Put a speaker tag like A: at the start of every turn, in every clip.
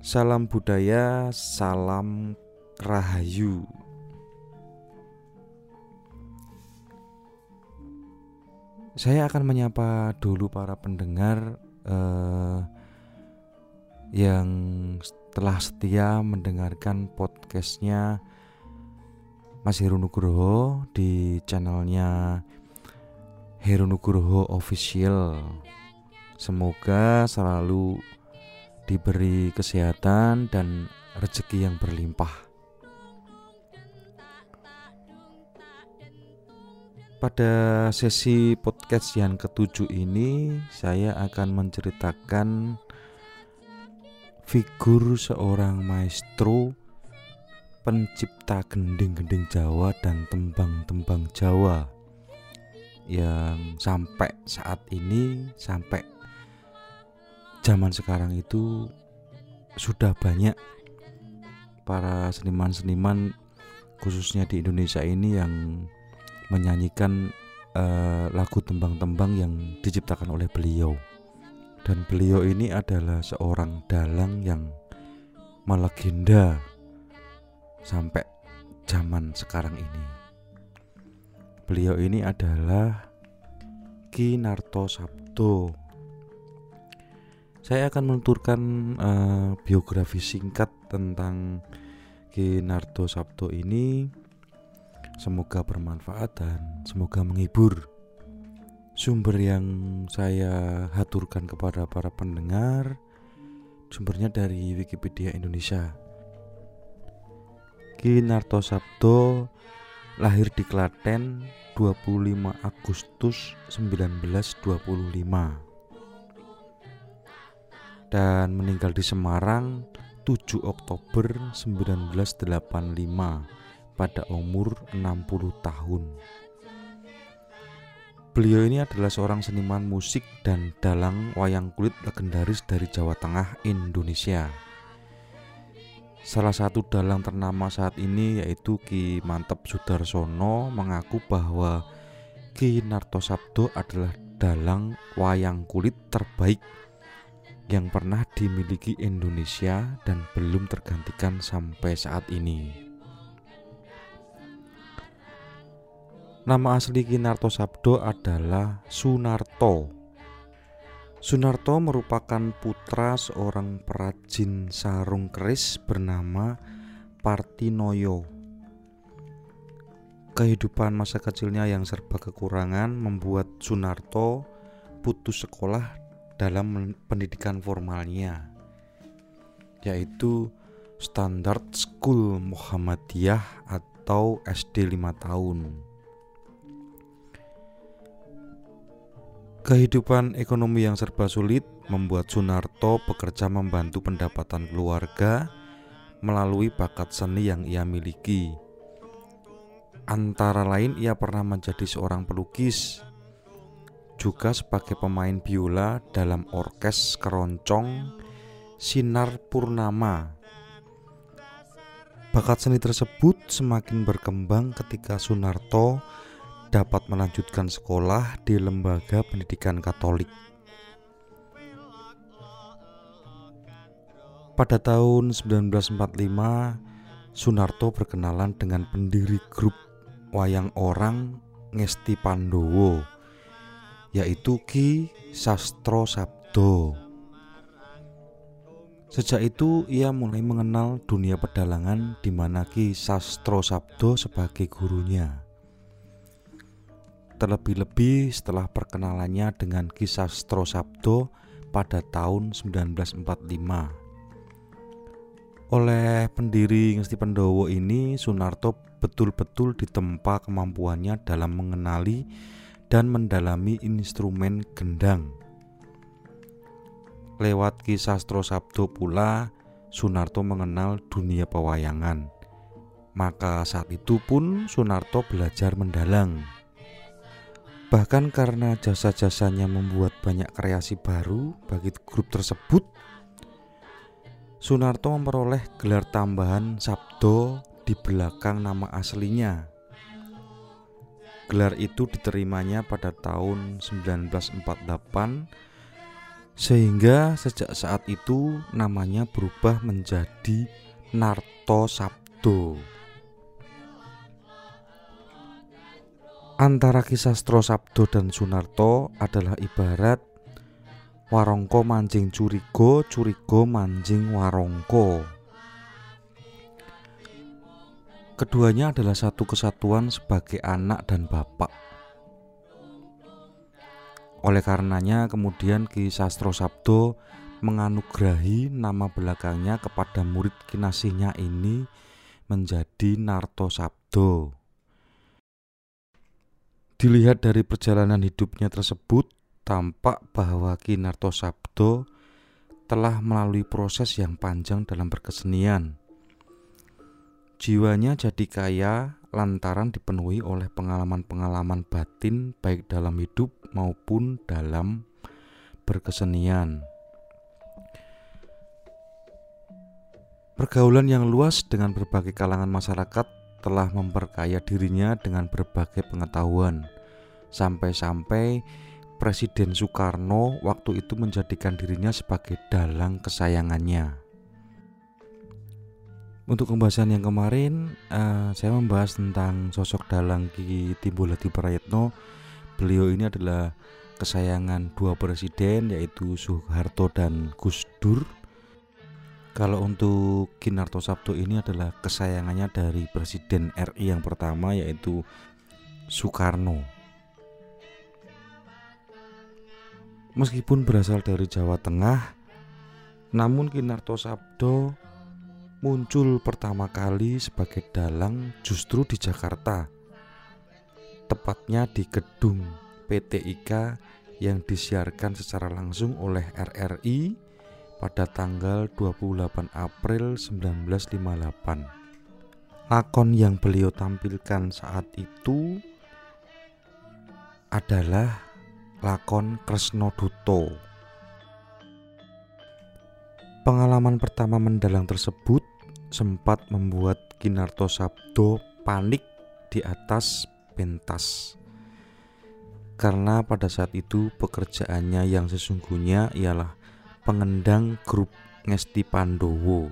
A: Salam budaya, salam rahayu. Saya akan menyapa dulu para pendengar eh, yang telah setia mendengarkan podcastnya Mas Heru Nugroho di channelnya Heru Nugroho Official. Semoga selalu diberi kesehatan dan rezeki yang berlimpah. Pada sesi podcast yang ketujuh ini, saya akan menceritakan figur seorang maestro pencipta gending-gending Jawa dan tembang-tembang Jawa yang sampai saat ini sampai zaman sekarang itu sudah banyak para seniman-seniman khususnya di Indonesia ini yang menyanyikan uh, lagu tembang-tembang yang diciptakan oleh beliau. Dan beliau ini adalah seorang dalang yang melegenda sampai zaman sekarang ini. Beliau ini adalah Ki Narto Sabdo saya akan menuturkan uh, biografi singkat tentang Ki Narto Sabto ini. Semoga bermanfaat dan semoga menghibur. Sumber yang saya haturkan kepada para pendengar sumbernya dari Wikipedia Indonesia. Ki Narto Sabto lahir di Klaten 25 Agustus 1925 dan meninggal di Semarang 7 Oktober 1985 pada umur 60 tahun. Beliau ini adalah seorang seniman musik dan dalang wayang kulit legendaris dari Jawa Tengah, Indonesia. Salah satu dalang ternama saat ini yaitu Ki Mantep Sudarsono mengaku bahwa Ki Narto Sabdo adalah dalang wayang kulit terbaik yang pernah dimiliki Indonesia dan belum tergantikan sampai saat ini. Nama asli Kinarto Sabdo adalah Sunarto. Sunarto merupakan putra seorang perajin sarung keris bernama Partinoyo. Kehidupan masa kecilnya yang serba kekurangan membuat Sunarto putus sekolah dalam pendidikan formalnya yaitu Standard School Muhammadiyah atau SD 5 tahun. Kehidupan ekonomi yang serba sulit membuat Sunarto bekerja membantu pendapatan keluarga melalui bakat seni yang ia miliki. Antara lain ia pernah menjadi seorang pelukis juga sebagai pemain biola dalam orkes keroncong Sinar Purnama. Bakat seni tersebut semakin berkembang ketika Sunarto dapat melanjutkan sekolah di lembaga pendidikan Katolik. Pada tahun 1945, Sunarto berkenalan dengan pendiri grup wayang orang Ngesti Pandowo yaitu Ki Sastro Sabdo. Sejak itu ia mulai mengenal dunia pedalangan di mana Ki Sastro Sabdo sebagai gurunya. Terlebih-lebih setelah perkenalannya dengan Ki Sastro Sabdo pada tahun 1945. Oleh pendiri Ngesti Pendowo ini, Sunarto betul-betul ditempa kemampuannya dalam mengenali dan mendalami instrumen gendang. Lewat kisah Sabdo pula, Sunarto mengenal dunia pewayangan. Maka saat itu pun Sunarto belajar mendalang. Bahkan karena jasa-jasanya membuat banyak kreasi baru bagi grup tersebut, Sunarto memperoleh gelar tambahan Sabdo di belakang nama aslinya Gelar itu diterimanya pada tahun 1948 Sehingga sejak saat itu namanya berubah menjadi Narto Sabdo. Antara kisah Stro Sabdo dan Sunarto adalah ibarat warongko manjing curigo, curigo manjing warongko. Keduanya adalah satu kesatuan sebagai anak dan bapak. Oleh karenanya kemudian Ki Sastro Sabdo menganugerahi nama belakangnya kepada murid kinasihnya ini menjadi Narto Sabdo. Dilihat dari perjalanan hidupnya tersebut, tampak bahwa Ki Narto Sabdo telah melalui proses yang panjang dalam berkesenian. Jiwanya jadi kaya lantaran dipenuhi oleh pengalaman-pengalaman batin baik dalam hidup maupun dalam berkesenian. Pergaulan yang luas dengan berbagai kalangan masyarakat telah memperkaya dirinya dengan berbagai pengetahuan. Sampai-sampai Presiden Soekarno waktu itu menjadikan dirinya sebagai dalang kesayangannya. Untuk pembahasan yang kemarin, uh, saya membahas tentang sosok dalang Ki Timbul Hadi Prayitno beliau ini adalah kesayangan dua presiden yaitu Soeharto dan Gus Dur. Kalau untuk Kinarto Sabdo ini adalah kesayangannya dari Presiden RI yang pertama yaitu Soekarno. Meskipun berasal dari Jawa Tengah, namun Kinarto Sabdo muncul pertama kali sebagai dalang justru di Jakarta tepatnya di gedung PT IKA yang disiarkan secara langsung oleh RRI pada tanggal 28 April 1958. Lakon yang beliau tampilkan saat itu adalah lakon Kresno Duto. Pengalaman pertama mendalang tersebut sempat membuat Kinarto Sabdo panik di atas pentas karena pada saat itu pekerjaannya yang sesungguhnya ialah pengendang grup Ngesti Pandowo.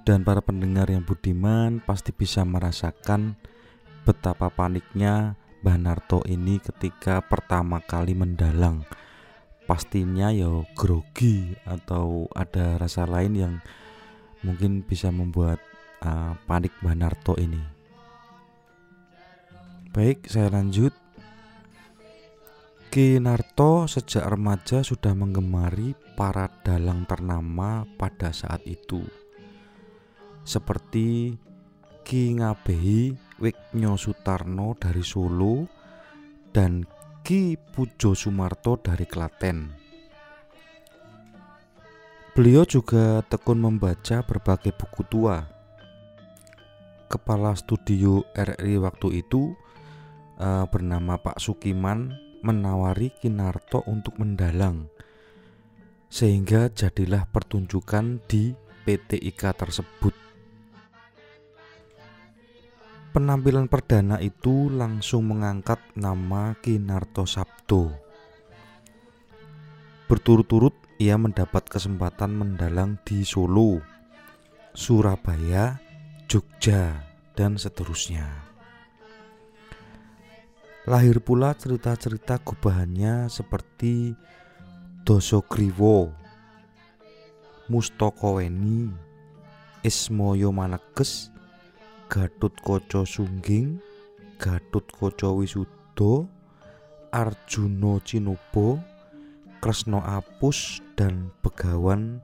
A: Dan para pendengar yang budiman pasti bisa merasakan betapa paniknya Mbah Narto ini ketika pertama kali mendalang. Pastinya ya grogi atau ada rasa lain yang mungkin bisa membuat uh, panik Mbah Narto ini. Baik, saya lanjut. Ki Narto sejak remaja sudah menggemari para dalang ternama pada saat itu. Seperti Ki Ngabehi Wiknyo Sutarno dari Solo dan Ki Pujo Sumarto dari Klaten. Beliau juga tekun membaca berbagai buku tua. Kepala studio RRI waktu itu uh, bernama Pak Sukiman menawari Kinarto untuk mendalang sehingga jadilah pertunjukan di PT IKA tersebut. Penampilan perdana itu langsung mengangkat nama Kinarto Sabdo. Berturut-turut ia mendapat kesempatan mendalang di Solo, Surabaya, Jogja, dan seterusnya. Lahir pula cerita-cerita gubahannya seperti Dosogriwo, Mustokoweni, Ismoyo Maneges, Gatut Koco Sungging, Gatut Koco Wisudo, Arjuno Cinubo, Kresno Apus, dan Begawan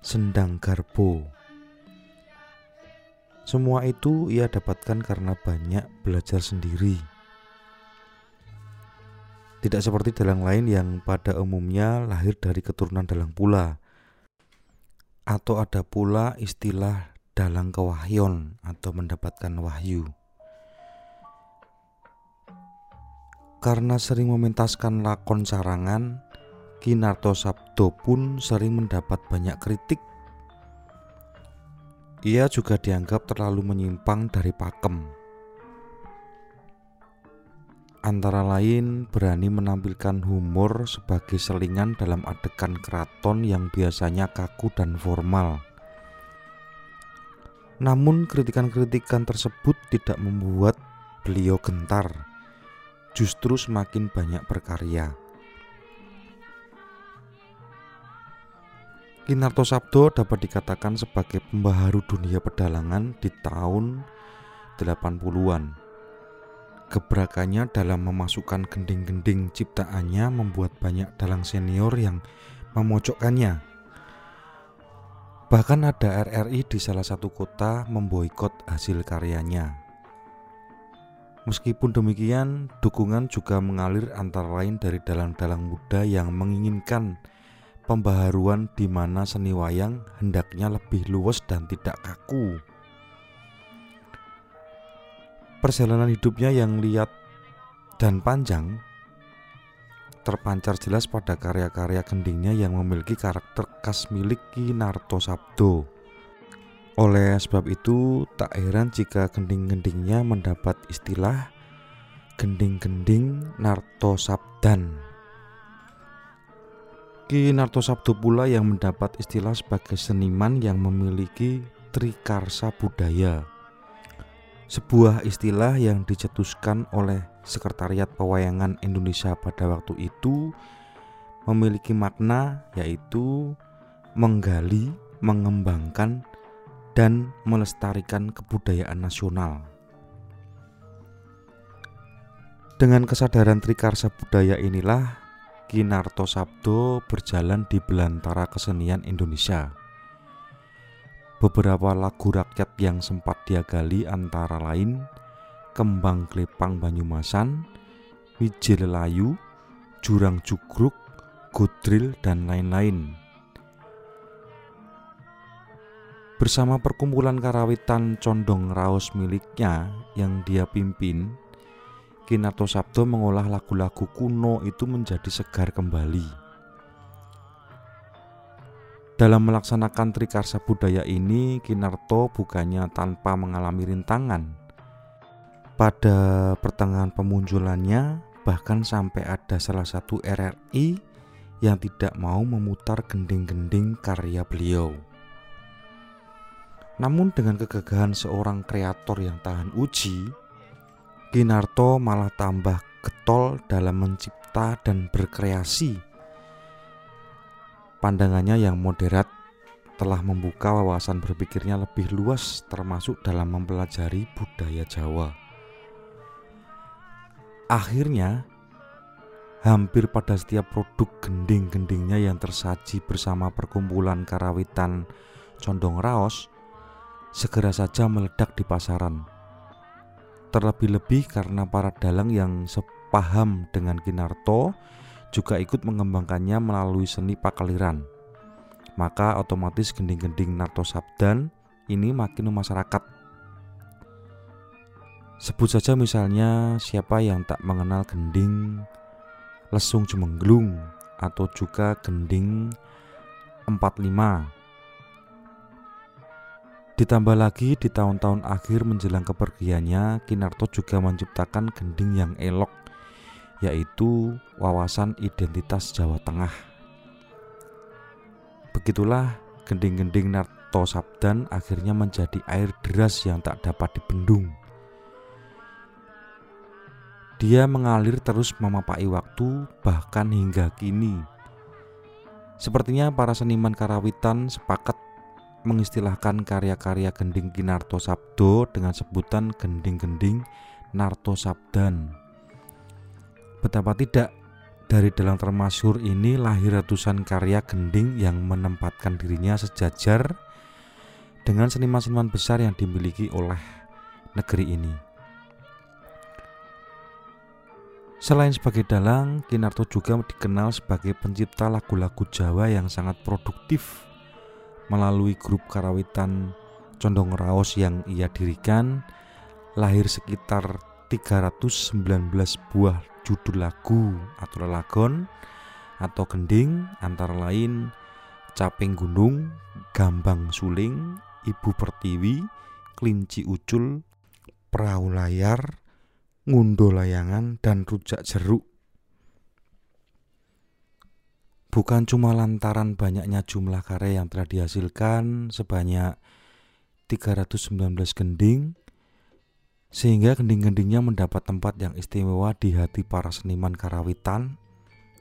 A: Sendang Garbo. Semua itu ia dapatkan karena banyak belajar sendiri. Tidak seperti dalang lain yang pada umumnya lahir dari keturunan dalang pula. Atau ada pula istilah dalang kewahyon atau mendapatkan wahyu. Karena sering mementaskan lakon sarangan, Kinarto Sabdo pun sering mendapat banyak kritik. Ia juga dianggap terlalu menyimpang dari pakem antara lain berani menampilkan humor sebagai selingan dalam adegan keraton yang biasanya kaku dan formal. Namun kritikan-kritikan tersebut tidak membuat beliau gentar, justru semakin banyak berkarya. Kinarto Sabdo dapat dikatakan sebagai pembaharu dunia pedalangan di tahun 80-an. Gebrakannya dalam memasukkan gending-gending ciptaannya membuat banyak dalang senior yang memojokkannya. Bahkan ada RRI di salah satu kota memboikot hasil karyanya. Meskipun demikian, dukungan juga mengalir antara lain dari dalang-dalang muda yang menginginkan pembaharuan di mana seni wayang hendaknya lebih luas dan tidak kaku. Perjalanan hidupnya yang liat dan panjang terpancar jelas pada karya-karya gendingnya yang memiliki karakter khas milik Ki Narto Sabdo. Oleh sebab itu, tak heran jika gending-gendingnya mendapat istilah gending-gending Narto Sabdan. Ki Narto Sabdo pula yang mendapat istilah sebagai seniman yang memiliki trikarsa budaya. Sebuah istilah yang dicetuskan oleh Sekretariat Pewayangan Indonesia pada waktu itu memiliki makna yaitu menggali, mengembangkan, dan melestarikan kebudayaan nasional. Dengan kesadaran trikarsa budaya inilah Kinarto Sabdo berjalan di belantara kesenian Indonesia. Beberapa lagu rakyat yang sempat dia gali antara lain Kembang Klepang Banyumasan, Wijil Layu, Jurang Jugruk, Godril, dan lain-lain. Bersama perkumpulan karawitan Condong Raos miliknya yang dia pimpin, Kinarto Sabdo mengolah lagu-lagu kuno itu menjadi segar kembali. Dalam melaksanakan trikarsa budaya ini, Kinarto bukannya tanpa mengalami rintangan. Pada pertengahan pemunculannya, bahkan sampai ada salah satu RRI yang tidak mau memutar gending-gending karya beliau. Namun dengan kegagahan seorang kreator yang tahan uji, Kinarto malah tambah getol dalam mencipta dan berkreasi. Pandangannya yang moderat telah membuka wawasan berpikirnya lebih luas termasuk dalam mempelajari budaya Jawa. Akhirnya, hampir pada setiap produk gending-gendingnya yang tersaji bersama perkumpulan karawitan Condong Raos segera saja meledak di pasaran Terlebih-lebih karena para dalang yang sepaham dengan Kinarto juga ikut mengembangkannya melalui seni pakaliran. Maka otomatis gending-gending Narto Sabdan ini makin memasyarakat. Sebut saja misalnya siapa yang tak mengenal gending Lesung Jemengglung atau juga gending 45 Ditambah lagi di tahun-tahun akhir menjelang kepergiannya, Kinarto juga menciptakan gending yang elok, yaitu wawasan identitas Jawa Tengah. Begitulah gending-gending Narto Sabdan akhirnya menjadi air deras yang tak dapat dibendung. Dia mengalir terus memapai waktu bahkan hingga kini. Sepertinya para seniman karawitan sepakat mengistilahkan karya-karya Gending Kinarto Sabdo dengan sebutan gending-gending Narto Sabdan. Betapa tidak dari dalam termasyur ini lahir ratusan karya gending yang menempatkan dirinya sejajar dengan seniman-seniman besar yang dimiliki oleh negeri ini. Selain sebagai dalang, Kinarto juga dikenal sebagai pencipta lagu-lagu Jawa yang sangat produktif melalui grup karawitan Condong Raos yang ia dirikan lahir sekitar 319 buah judul lagu atau lagon atau gending antara lain Caping Gunung, Gambang Suling, Ibu Pertiwi, Kelinci Ucul, Perahu Layar, ngundo layangan, dan rujak jeruk. Bukan cuma lantaran banyaknya jumlah karya yang telah dihasilkan sebanyak 319 gending, sehingga gending-gendingnya mendapat tempat yang istimewa di hati para seniman karawitan,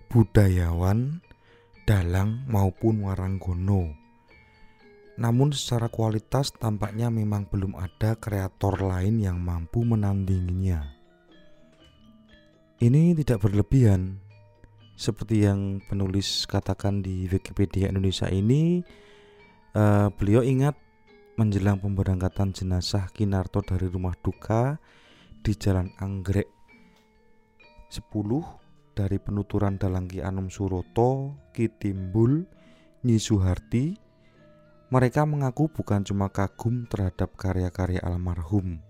A: budayawan, dalang maupun waranggono. Namun secara kualitas tampaknya memang belum ada kreator lain yang mampu menandinginya. Ini tidak berlebihan. Seperti yang penulis katakan di Wikipedia Indonesia ini, uh, beliau ingat menjelang pemberangkatan jenazah Kinarto dari rumah duka di Jalan Anggrek 10 dari penuturan Dalang Ki Anom Suroto, Ki Timbul, Nyi Suharti, mereka mengaku bukan cuma kagum terhadap karya-karya almarhum,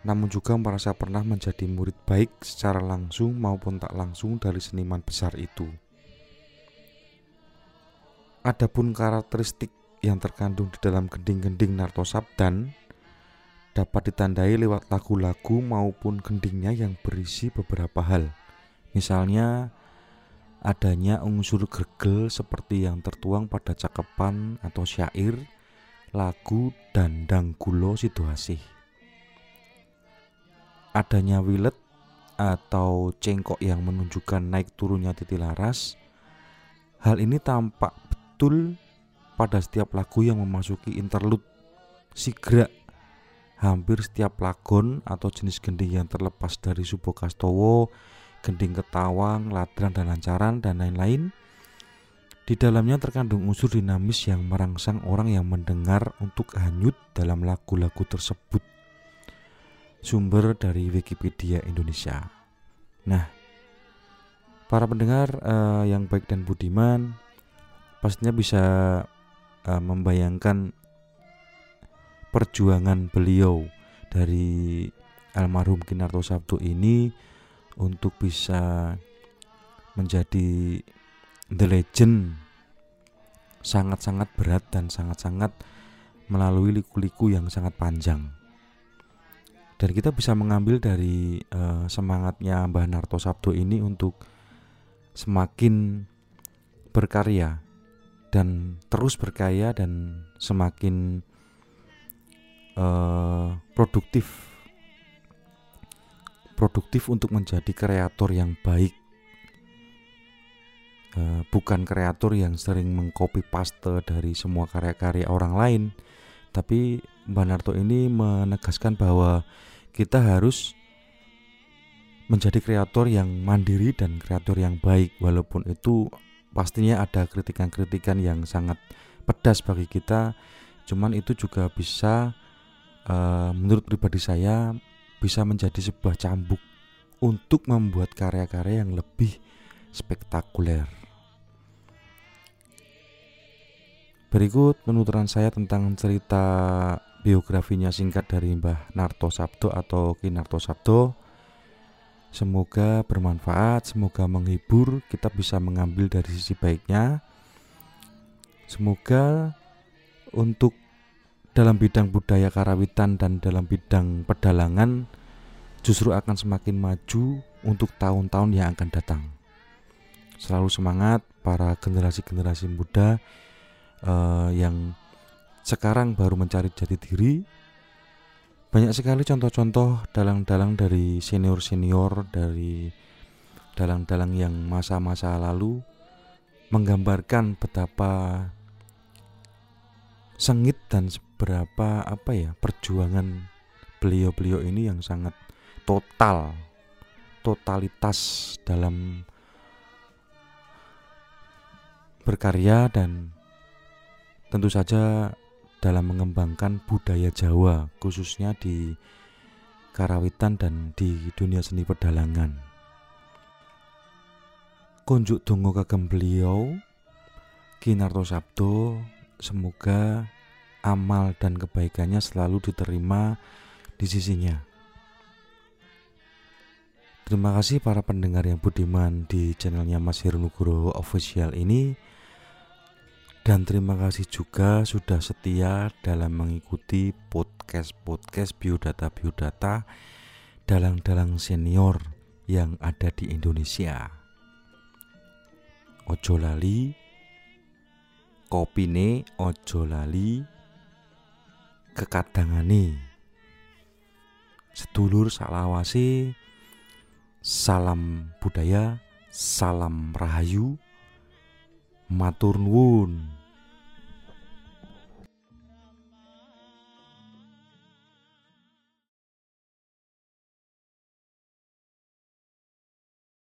A: namun juga merasa pernah menjadi murid baik secara langsung maupun tak langsung dari seniman besar itu. Adapun karakteristik yang terkandung di dalam gending-gending Narto Sabdan dapat ditandai lewat lagu-lagu maupun gendingnya yang berisi beberapa hal. Misalnya adanya unsur gergel seperti yang tertuang pada cakepan atau syair, lagu, dandang gulo situasi adanya wilet atau cengkok yang menunjukkan naik turunnya titik laras. Hal ini tampak betul pada setiap lagu yang memasuki interlude sigra. Hampir setiap lagon atau jenis gending yang terlepas dari Subo Kastowo, gending ketawang, ladran dan lancaran dan lain-lain di dalamnya terkandung unsur dinamis yang merangsang orang yang mendengar untuk hanyut dalam lagu-lagu tersebut sumber dari Wikipedia Indonesia. Nah, para pendengar uh, yang baik dan budiman pastinya bisa uh, membayangkan perjuangan beliau dari almarhum Kinarto Sabdo ini untuk bisa menjadi the legend sangat-sangat berat dan sangat-sangat melalui liku-liku yang sangat panjang dan kita bisa mengambil dari uh, semangatnya Mbah Narto Sabdo ini untuk semakin berkarya dan terus berkarya dan semakin uh, produktif. Produktif untuk menjadi kreator yang baik. Uh, bukan kreator yang sering mengcopy paste dari semua karya-karya orang lain. Tapi Mbah Narto ini menegaskan bahwa kita harus menjadi kreator yang mandiri dan kreator yang baik walaupun itu pastinya ada kritikan-kritikan yang sangat pedas bagi kita. Cuman itu juga bisa uh, menurut pribadi saya bisa menjadi sebuah cambuk untuk membuat karya-karya yang lebih spektakuler. Berikut penuturan saya tentang cerita biografinya singkat dari Mbah Narto Sabdo atau Ki Narto Sabdo. Semoga bermanfaat, semoga menghibur, kita bisa mengambil dari sisi baiknya. Semoga untuk dalam bidang budaya karawitan dan dalam bidang pedalangan justru akan semakin maju untuk tahun-tahun yang akan datang. Selalu semangat para generasi-generasi muda uh, yang sekarang baru mencari jati diri. Banyak sekali contoh-contoh dalang-dalang dari senior-senior dari dalang-dalang yang masa-masa lalu menggambarkan betapa sengit dan seberapa apa ya perjuangan beliau-beliau ini yang sangat total totalitas dalam berkarya dan tentu saja dalam mengembangkan budaya Jawa khususnya di karawitan dan di dunia seni pedalangan. Kunjuk dongo kagem beliau Kinarto Sabdo semoga amal dan kebaikannya selalu diterima di sisinya. Terima kasih para pendengar yang budiman di channelnya Mas Heru Nugroho Official ini. Dan terima kasih juga sudah setia dalam mengikuti podcast-podcast biodata-biodata dalang-dalang senior yang ada di Indonesia. Ojo lali kopine ojo lali kekadangane sedulur salawase salam budaya salam rahayu matur nuwun